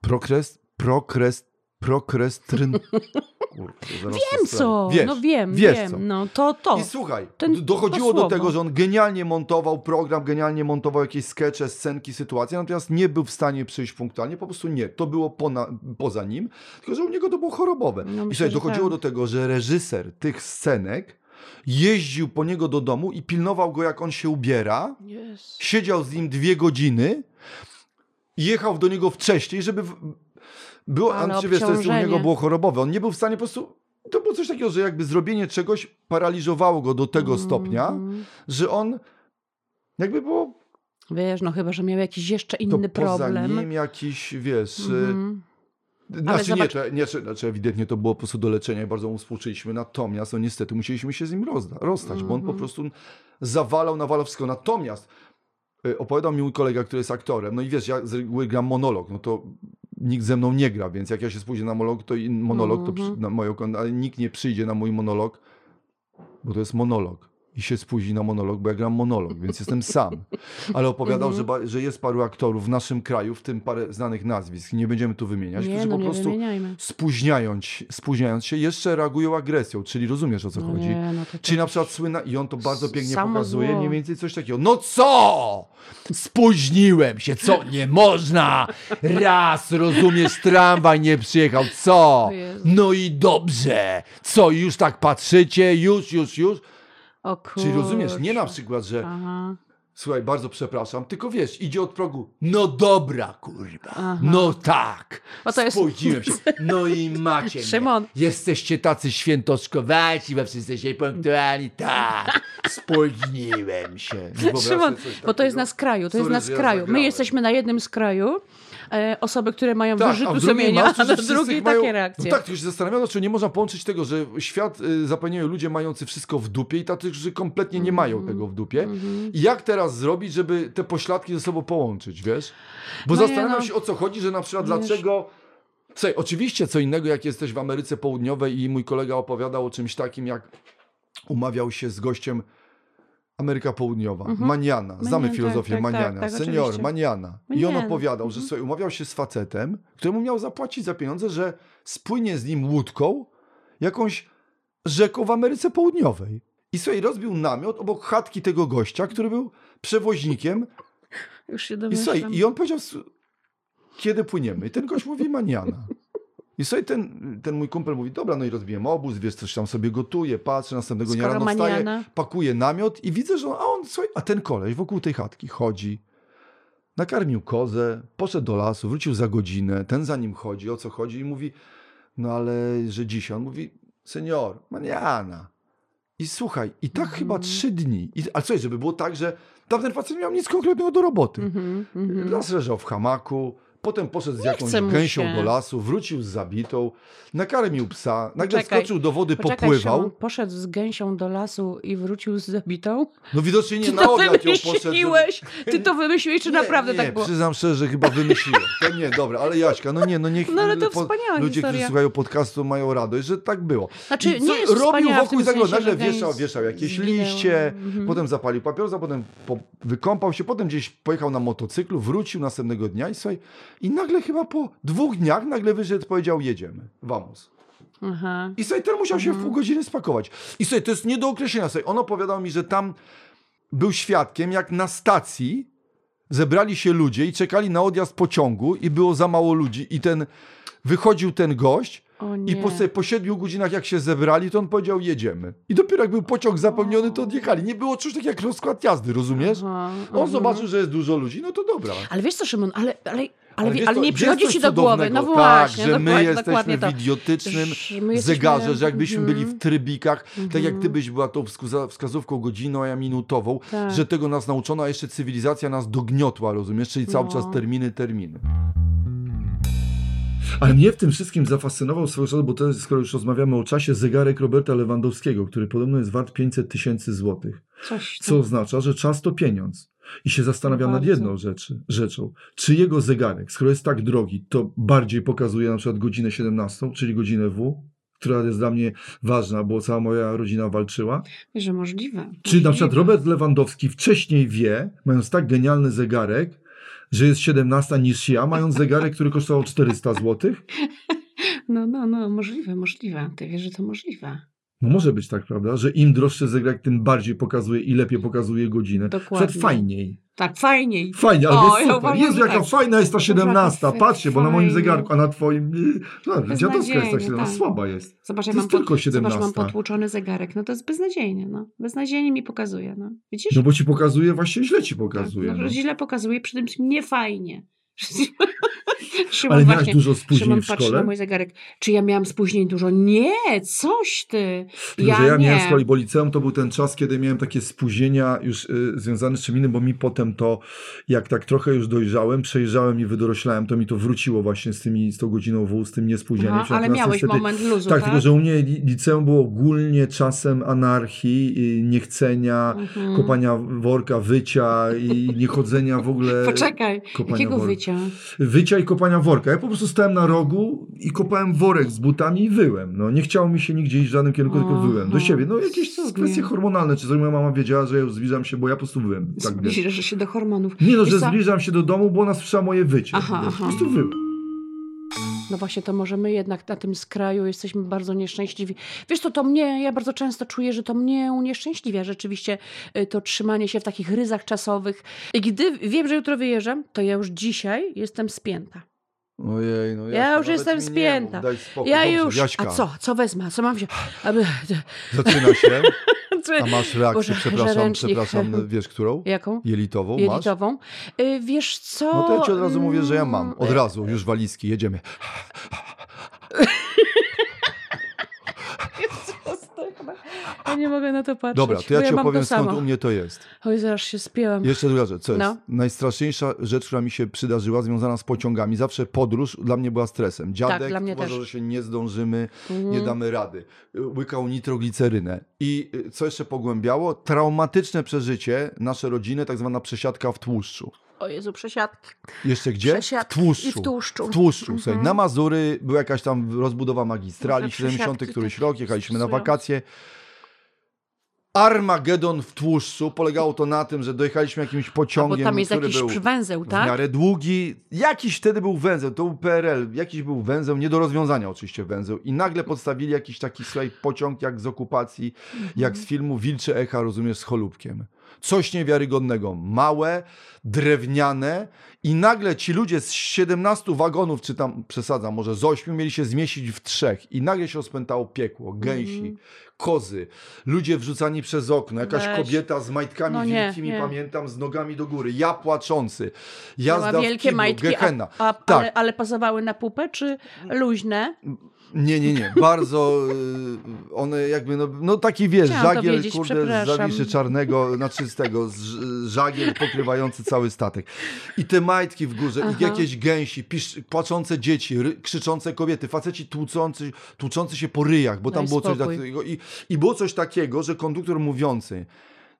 Prokrest, prokrest, prokrestryn... Wiem co, sprawdzę. Wiesz, no wiem, wiesz wiem, co. no to to. I słuchaj, Ten- dochodziło do tego, że on genialnie montował program, genialnie montował jakieś skecze, scenki, sytuacje, natomiast nie był w stanie przyjść punktualnie, po prostu nie. To było pona, poza nim, tylko że u niego to było chorobowe. No I myślę, słuchaj, dochodziło tak. do tego, że reżyser tych scenek jeździł po niego do domu i pilnował go, jak on się ubiera, Yes. siedział z nim dwie godziny jechał do niego wcześniej, żeby... W... Było, Ale a, czy wiesz, to jest, u niego było chorobowe. On nie był w stanie po prostu... To było coś takiego, że jakby zrobienie czegoś paraliżowało go do tego stopnia, Mhm. że on jakby było... Wiesz, no chyba, że miał jakiś jeszcze inny to poza problem. nim jakiś, wiesz... Mhm. Znaczy, zobacz- nie, nie, znaczy, ewidentnie to było po prostu do leczenia i bardzo mu współczuliśmy, natomiast no niestety musieliśmy się z nim rozda, rozstać, bo on po Mhm. prostu zawalał, nawalał wszystko. Natomiast y, opowiadał mi mój kolega, który jest aktorem, no i wiesz, ja z reguły gram monolog, no to nikt ze mną nie gra, więc jak ja się spóźnię na monolog, to monolog, to przy, Mhm. na ale nikt nie przyjdzie na mój monolog, bo to jest monolog. I się spóźni na monolog, bo ja gram monolog, więc jestem sam. Ale opowiadał, Mhm. że, ba- że jest paru aktorów w naszym kraju, w tym parę znanych nazwisk, nie będziemy tu wymieniać, Nie, którzy no po prostu spóźniając, spóźniając się, jeszcze reagują agresją, czyli rozumiesz o co No chodzi. nie, no Czyli na przykład słynna, i on to bardzo pięknie pokazuje, zło. mniej więcej coś takiego. No co? Spóźniłem się, co? Nie można! Raz, rozumiesz, tramwaj nie przyjechał, co? No i dobrze! Co, już tak patrzycie? Już, już, już? O Czyli rozumiesz, nie na przykład, że Aha. słuchaj, bardzo przepraszam, tylko wiesz, idzie od progu, no dobra, kurwa, Aha. no tak, to jest- spóźniłem się, no i macie mnie. Szymon. Jesteście tacy świętoszkowaci, we wszyscy jesteście punktualni, tak, spóźniłem się. Szymon, bo to jest na skraju, to jest Sorry, na że ja skraju. My jesteśmy na jednym skraju, osoby, które mają Tak, a wyrzuty w drugiej sumienia, a na drugiej mają- takie reakcje. No tak, tylko się zastanawiano, czy nie można połączyć tego, że świat y, zapełniają ludzie mający wszystko w dupie i tacy, którzy kompletnie nie mają Mhm. tego w dupie. Mhm. I jak teraz zrobić, żeby te pośladki ze sobą połączyć, wiesz? Bo No zastanawiam no. się o co chodzi, że na przykład Wiesz. dlaczego... Słuchaj, oczywiście co innego, jak jesteś w Ameryce Południowej i mój kolega opowiadał o czymś takim, jak umawiał się z gościem Ameryka Południowa, Mhm. Maniana, znamy Manian, tak, filozofię tak, tak, Maniana, tak, senior oczywiście. Maniana. I on opowiadał, że mhm. sobie umawiał się z facetem, któremu miał zapłacić za pieniądze, że spłynie z nim łódką jakąś rzeką w Ameryce Południowej. I sobie rozbił namiot obok chatki tego gościa, który był przewoźnikiem. Już się I, domyślam. słuchaj, i on powiedział, "S- kiedy płyniemy? I ten gość mówi Maniana. I sobie ten, ten mój kumpel mówi, dobra, no i rozbiłem obóz, wiesz, coś tam sobie gotuje, patrzę, następnego dnia rano wstaje, maniana. pakuje namiot i widzę, że on, a on, słuchaj, a ten koleś wokół tej chatki chodzi, nakarmił kozę, poszedł do lasu, wrócił za godzinę, ten za nim chodzi, o co chodzi i mówi, no ale, że dzisiaj, on mówi, senior, maniana. I słuchaj, i tak Mhm. chyba trzy dni. I, a co, żeby było tak, że tamten facet nie miał nic konkretnego do roboty. Mhm, mhm. Las leżał w hamaku, potem poszedł z jakąś gęsią do lasu, wrócił z zabitą, nakarmił psa, nagle Poczekaj, skoczył do wody, Poczekaj, popływał. Szymon, poszedł z gęsią do lasu i wrócił z zabitą? No widocznie nie Ty na to obiad ją poszedł. żeby-? Ty to wymyśliłeś, czy Nie, naprawdę nie, tak było? przyznam szczerze, że chyba wymyśliłem. To nie, dobra, ale Jaśka, no nie, no niech No ale to po- ludzie, którzy historia. słuchają podcastu mają radość, że tak było. Znaczy, I co nie jest robił wokół sensie, nagle wieszał, wieszał jakieś zginęła. liście, Mhm. potem zapalił papierosa, potem po, wykąpał się, potem gdzieś pojechał na motocyklu, wrócił następnego dnia i słuchaj, i nagle chyba po dwóch dniach nagle wyszedł, powiedział jedziemy, vamos. Aha. I sobie ten musiał się w Mhm. pół godziny spakować. I sobie to jest nie do określenia. Sobie. On opowiadał mi, że tam był świadkiem, jak na stacji zebrali się ludzie i czekali na odjazd pociągu i było za mało ludzi i ten wychodził ten gość i po, sobie, po siedmiu godzinach jak się zebrali, to on powiedział jedziemy. I dopiero jak był pociąg zapełniony, to odjechali. Nie było czegoś takiego jak rozkład jazdy, rozumiesz? Aha, On mhm. zobaczył, że jest dużo ludzi, no to dobra. Ale wiesz co, Szymon, ale, ale, ale, ale co, nie przychodzi ci do głowy. No właśnie, tak, że my jesteśmy w idiotycznym jesteśmy- zegarze, że jakbyśmy Mhm. byli w trybikach, tak jak Mhm. ty byś była tą wskazówką godzinną, a ja minutową, Tak. że tego nas nauczono, a jeszcze cywilizacja nas dogniotła, rozumiesz? Czyli cały No. czas terminy, terminy. Ale mnie w tym wszystkim zafascynował swego czasu, bo teraz, skoro już rozmawiamy o czasie, zegarek Roberta Lewandowskiego, który podobno jest wart 500 tysięcy złotych. Co oznacza, że czas to pieniądz. I się zastanawiam nad jedną rzeczy, rzeczą. Czy jego zegarek, skoro jest tak drogi, to bardziej pokazuje na przykład godzinę 17, czyli godzinę W, która jest dla mnie ważna, bo cała moja rodzina walczyła. Że możliwe. Czy na przykład Możliwe. Robert Lewandowski wcześniej wie, mając tak genialny zegarek, że jest 17 niż ja, mając zegarek, który kosztował 400 zł? No, no, no, możliwe, możliwe. Ty wiesz, że to możliwe. No może być tak, prawda, że im droższy zegarek, tym bardziej pokazuje i lepiej pokazuje godzinę. Dokładnie. Przed fajniej. Tak, fajniej. Fajnie, ale O, jest ja super. uważam, Jezu, jaka tak. fajna jest ta 17. Naprawdę Patrzcie, bo na moim zegarku, a na twoim... No, dziadowska jest ta Beznadziejnie, 17, tak. słaba jest. Zobacz, To ja mam, jest tylko pod, zobacz, mam 17. potłuczony zegarek. No to jest beznadziejnie, no. Beznadziejnie mi pokazuje, no. Widzisz? No bo ci pokazuje, właśnie źle ci Tak, pokazuje. no, No. Źle pokazuje, przy tym nie fajnie. Szymon Ale miałeś właśnie- dużo spóźnień Szymon w patrzy na szkole? mój zegarek. Czy ja miałam spóźnień dużo? Nie, coś ty. Ja że ja nie. miałem z kolei, bo liceum to był ten czas, kiedy miałem takie spóźnienia już y, związane z czym innym, bo mi potem to, jak tak trochę już dojrzałem, przejrzałem i wydoroślałem, to mi to wróciło właśnie z tymi, z tą godziną W, z tym niespóźnieniem. Aha, ale miałeś niestety- moment luzu, Tak, tak? tylko że u mnie li- liceum było ogólnie czasem anarchii, y, niechcenia, Mhm. kopania worka, wycia i niechodzenia w ogóle. Poczekaj, jakiego worka. wycia? Wycia i kopania worka. Ja po prostu stałem na rogu i kopałem worek z butami i wyłem. No, nie chciało mi się nigdzie iść w żadnym kierunku, tylko wyłem. Do siebie. No jakieś cudnie. kwestie hormonalne, czy coś moja mama wiedziała, że ja zbliżam się, bo ja po prostu wyłem. Tak. Zbliżasz się do hormonów. Nie no, Wiesz że co? zbliżam się do domu, bo ona słyszała moje wycie. Aha, aha. Po prostu wyłem. No właśnie, to może my jednak na tym skraju jesteśmy bardzo nieszczęśliwi. Wiesz co, to mnie, ja bardzo często czuję, że to mnie unieszczęśliwia rzeczywiście y, to trzymanie się w takich ryzach czasowych. I gdy wiem, że jutro wyjeżdżam, to ja już dzisiaj jestem spięta. Ojej, no Ja już jestem spięta. mów. Ja Dobrze, już. Jaśka, A co? Co wezmę? Co mam się. Aby... Zaczyna się, A masz reakcję, Boże, przepraszam, ręcznik. przepraszam, wiesz którą? Jaką? Jelitową masz? Jelitową. Y, Wiesz co? No to ja ci od razu mówię, że ja mam. Od Mm, razu, już walizki, jedziemy. Ja nie mogę na to patrzeć. Dobra, to bo ja ci opowiem skąd samo. u mnie to jest. Oj, zaraz się spięłam. Jeszcze druga rzecz, co jest? No. Najstraszniejsza rzecz, która mi się przydarzyła, związana z pociągami. Zawsze podróż dla mnie była stresem. Dziadek Tak, dla mnie uważał, że się nie zdążymy, Mhm. nie damy rady. Łykał nitroglicerynę. I y, co jeszcze pogłębiało? Traumatyczne przeżycie nasze rodziny, tak zwana przesiadka w tłuszczu. O Jezu, przesiadki. Jeszcze gdzie? Przesiadki w tłuszczu. i w tłuszczu. W tłuszczu. Mhm. Na Mazury była jakaś tam rozbudowa magistrali, Boże, 70 przesiadki któryś tak rok, jechaliśmy na wakacje. Armagedon w tłuszczu. Polegało to na tym, że dojechaliśmy jakimś Bo pociągiem, tam jest który jakiś był węzeł, w tak? miarę długi. Jakiś wtedy był węzeł, to był PRL, jakiś był węzeł, nie do rozwiązania oczywiście węzeł. I nagle podstawili jakiś taki słuchaj, pociąg jak z okupacji, jak z filmu Wilcze Echa, rozumiesz, z Cholubkiem. Coś niewiarygodnego. Małe, drewniane i nagle ci ludzie z 17 wagonów, czy tam przesadzam, może z 8, mieli się zmieścić w trzech i nagle się rozpętało piekło, gęsi, Mhm. Kozy, ludzie wrzucani przez okno, jakaś Weź. kobieta z majtkami No wielkimi, nie. pamiętam, z nogami do góry, ja płaczący, jazda w wielkie kiblu, majtki, gehenna. a, a, Tak. ale, ale pasowały na pupę, czy luźne? Nie, nie, nie. Bardzo y, one jakby, no, no taki wiesz, Chciałam żagiel, wiedzieć, kurde, z zawiszy czarnego na czystego, z, ż- żagiel pokrywający cały statek. I te majtki w górze, Aha. i jakieś gęsi, pisz, płaczące dzieci, ry, krzyczące kobiety, faceci tłuczący, tłuczący się po ryjach, bo tam Daj było coś spokój. takiego. I, I było coś takiego, że konduktor mówiący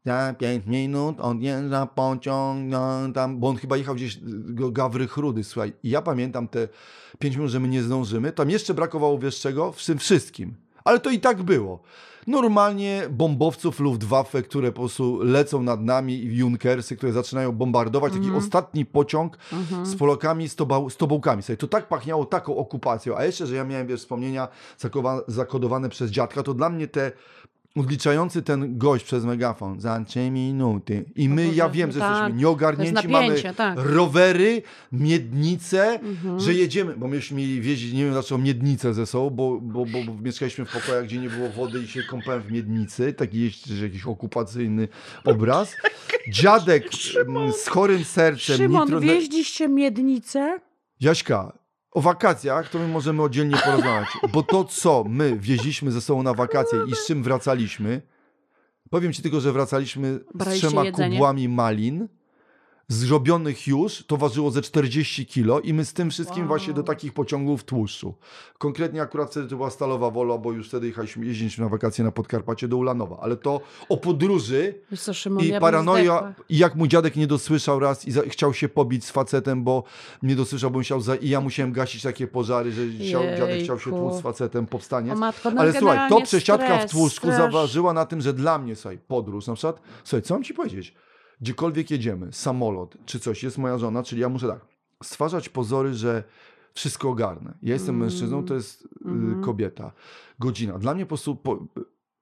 za pięć minut odjeżdża pociąg, no, tam, bo on chyba jechał gdzieś do Gawry Chrudy, słuchaj. I ja pamiętam te pięć minut, że my nie zdążymy. Tam jeszcze brakowało, wiesz czego? W tym wszystkim. Ale to i tak było. Normalnie bombowców Luftwaffe, które po prostu lecą nad nami i Junkersy, które zaczynają bombardować. Taki ostatni pociąg z Polakami, z, toba- z tobołkami. Słuchaj, to tak pachniało taką okupacją. A jeszcze, że ja miałem, wiesz, wspomnienia zakowa- zakodowane przez dziadka, to dla mnie te odliczający ten gość przez megafon za trzy minuty. I my, ja wiem, że tak. jesteśmy nieogarnięci, jest mamy napięcie, tak. rowery, miednice, Mhm. że jedziemy, bo myśmy mieli wieździć, nie wiem dlaczego, miednicę ze sobą, bo, bo, bo, bo mieszkaliśmy w pokojach, gdzie nie było wody i się kąpałem w miednicy. Taki jest że jakiś okupacyjny obraz. Dziadek mm, z chorym sercem. Szymon, nitro- wieździście miednicę? Jaśka, o wakacjach to my możemy oddzielnie porozmawiać, bo to, co my wieźliśmy ze sobą na wakacje i z czym wracaliśmy, powiem ci tylko, że wracaliśmy z Braliście trzema jedzenie? kubłami malin, zrobionych już, to ważyło ze 40 kilo i my z tym wszystkim Wow. właśnie do takich pociągów tłuszczu. Konkretnie akurat wtedy to była Stalowa Wola, bo już wtedy jechaliśmy, jeździliśmy na wakacje na Podkarpacie do Ulanowa, ale to o podróży co, Szymon, i ja paranoja, i jak mój dziadek nie dosłyszał raz i za, chciał się pobić z facetem, bo nie dosłyszał, bo musiał za, i ja musiałem gasić takie pożary, że chciał, dziadek chciał się tłuc z facetem, powstanie. Matko, no Ale słuchaj, to przesiadka w stres, tłuszczku stres. zaważyła na tym, że dla mnie, słuchaj, podróż na przykład, słuchaj, co mam ci powiedzieć? Gdziekolwiek jedziemy, samolot czy coś, jest moja żona, czyli ja muszę tak, stwarzać pozory, że wszystko ogarnę. Ja jestem Mm. mężczyzną, to jest Mhm. kobieta. Godzina. Dla mnie po prostu po,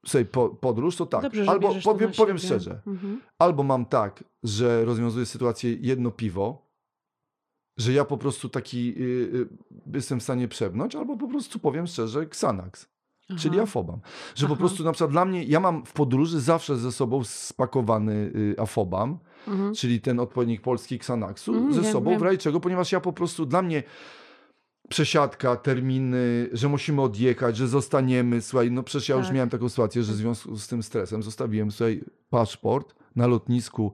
słuchaj, po, podróż to tak. Dobrze, Albo powiem, powiem szczerze, Mhm. albo mam tak, że rozwiązuję sytuację jedno piwo, że ja po prostu taki y, y, jestem w stanie przebnąć, albo po prostu powiem szczerze, Xanax. Czyli Aha. afobam. Że po Aha. prostu na przykład dla mnie, ja mam w podróży zawsze ze sobą spakowany y, afobam, Mhm. czyli ten odpowiednik polski Xanaxu, Mm, ze wiem, sobą wiem. w razie czego, ponieważ ja po prostu dla mnie przesiadka, terminy, że musimy odjechać, że zostaniemy, słuchaj, no przecież ja już Tak. miałem taką sytuację, że w związku z tym stresem zostawiłem, słuchaj, paszport na lotnisku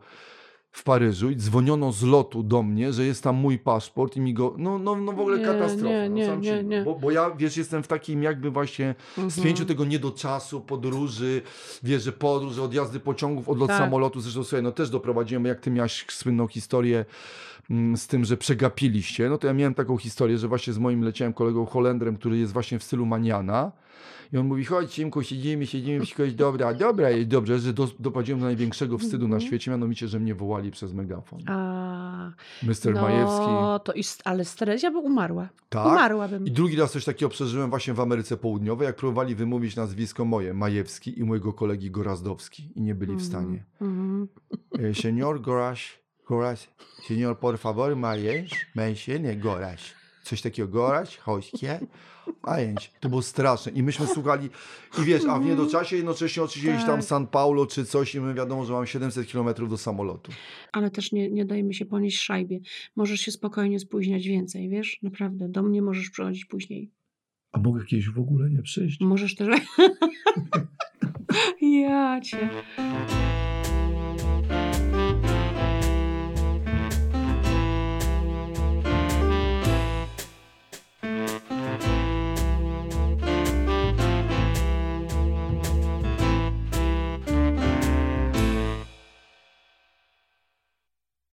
w Paryżu i dzwoniono z lotu do mnie, że jest tam mój paszport i mi go, no, no, no w ogóle Nie, katastrofa. nie, no, nie, nie, nie. Bo, bo ja, wiesz, jestem w takim jakby właśnie Mhm. spięciu tego nie do czasu, podróży, wiesz, że podróż, odjazdy pociągów, odlot Tak. samolotu, zresztą sobie, no też doprowadziłem, jak ty miałaś słynną historię mm, z tym, że przegapiliście, no to ja miałem taką historię, że właśnie z moim leciałem kolegą Holendrem, który jest właśnie w stylu maniana i on mówi, chodź Simku, siedzimy, siedzimy, jest dobra, dobra, jest dobrze, że do, doprowadziłem do największego wstydu na Mhm. świecie, mianowicie, że mnie wołali przez megafon. A, Mr. Majewski. no, to ist, ale stres, ja bym umarła. Tak? Umarłabym. I drugi raz coś takiego przeżyłem właśnie w Ameryce Południowej, jak próbowali wymówić nazwisko moje, Majewski i mojego kolegi Gorazdowski i nie byli w stanie. Mhm. Eh, Señor Goras, Goras, señor por favor, Majesz, Mejsienie Goras. Coś takiego, Goras, Hośkie, Majęć. To było straszne. I myśmy słuchali, i wiesz, a w niedoczasie jednocześnie oczywiście gdzieś tam Tak. San Paulo czy coś i my wiadomo, że mam 700 kilometrów do samolotu. Ale też nie, nie dajmy się ponieść szajbie. Możesz się spokojnie spóźniać więcej, wiesz? Naprawdę. Do mnie możesz przychodzić później. A mogę kiedyś w ogóle nie przyjść? Możesz też... ja cię.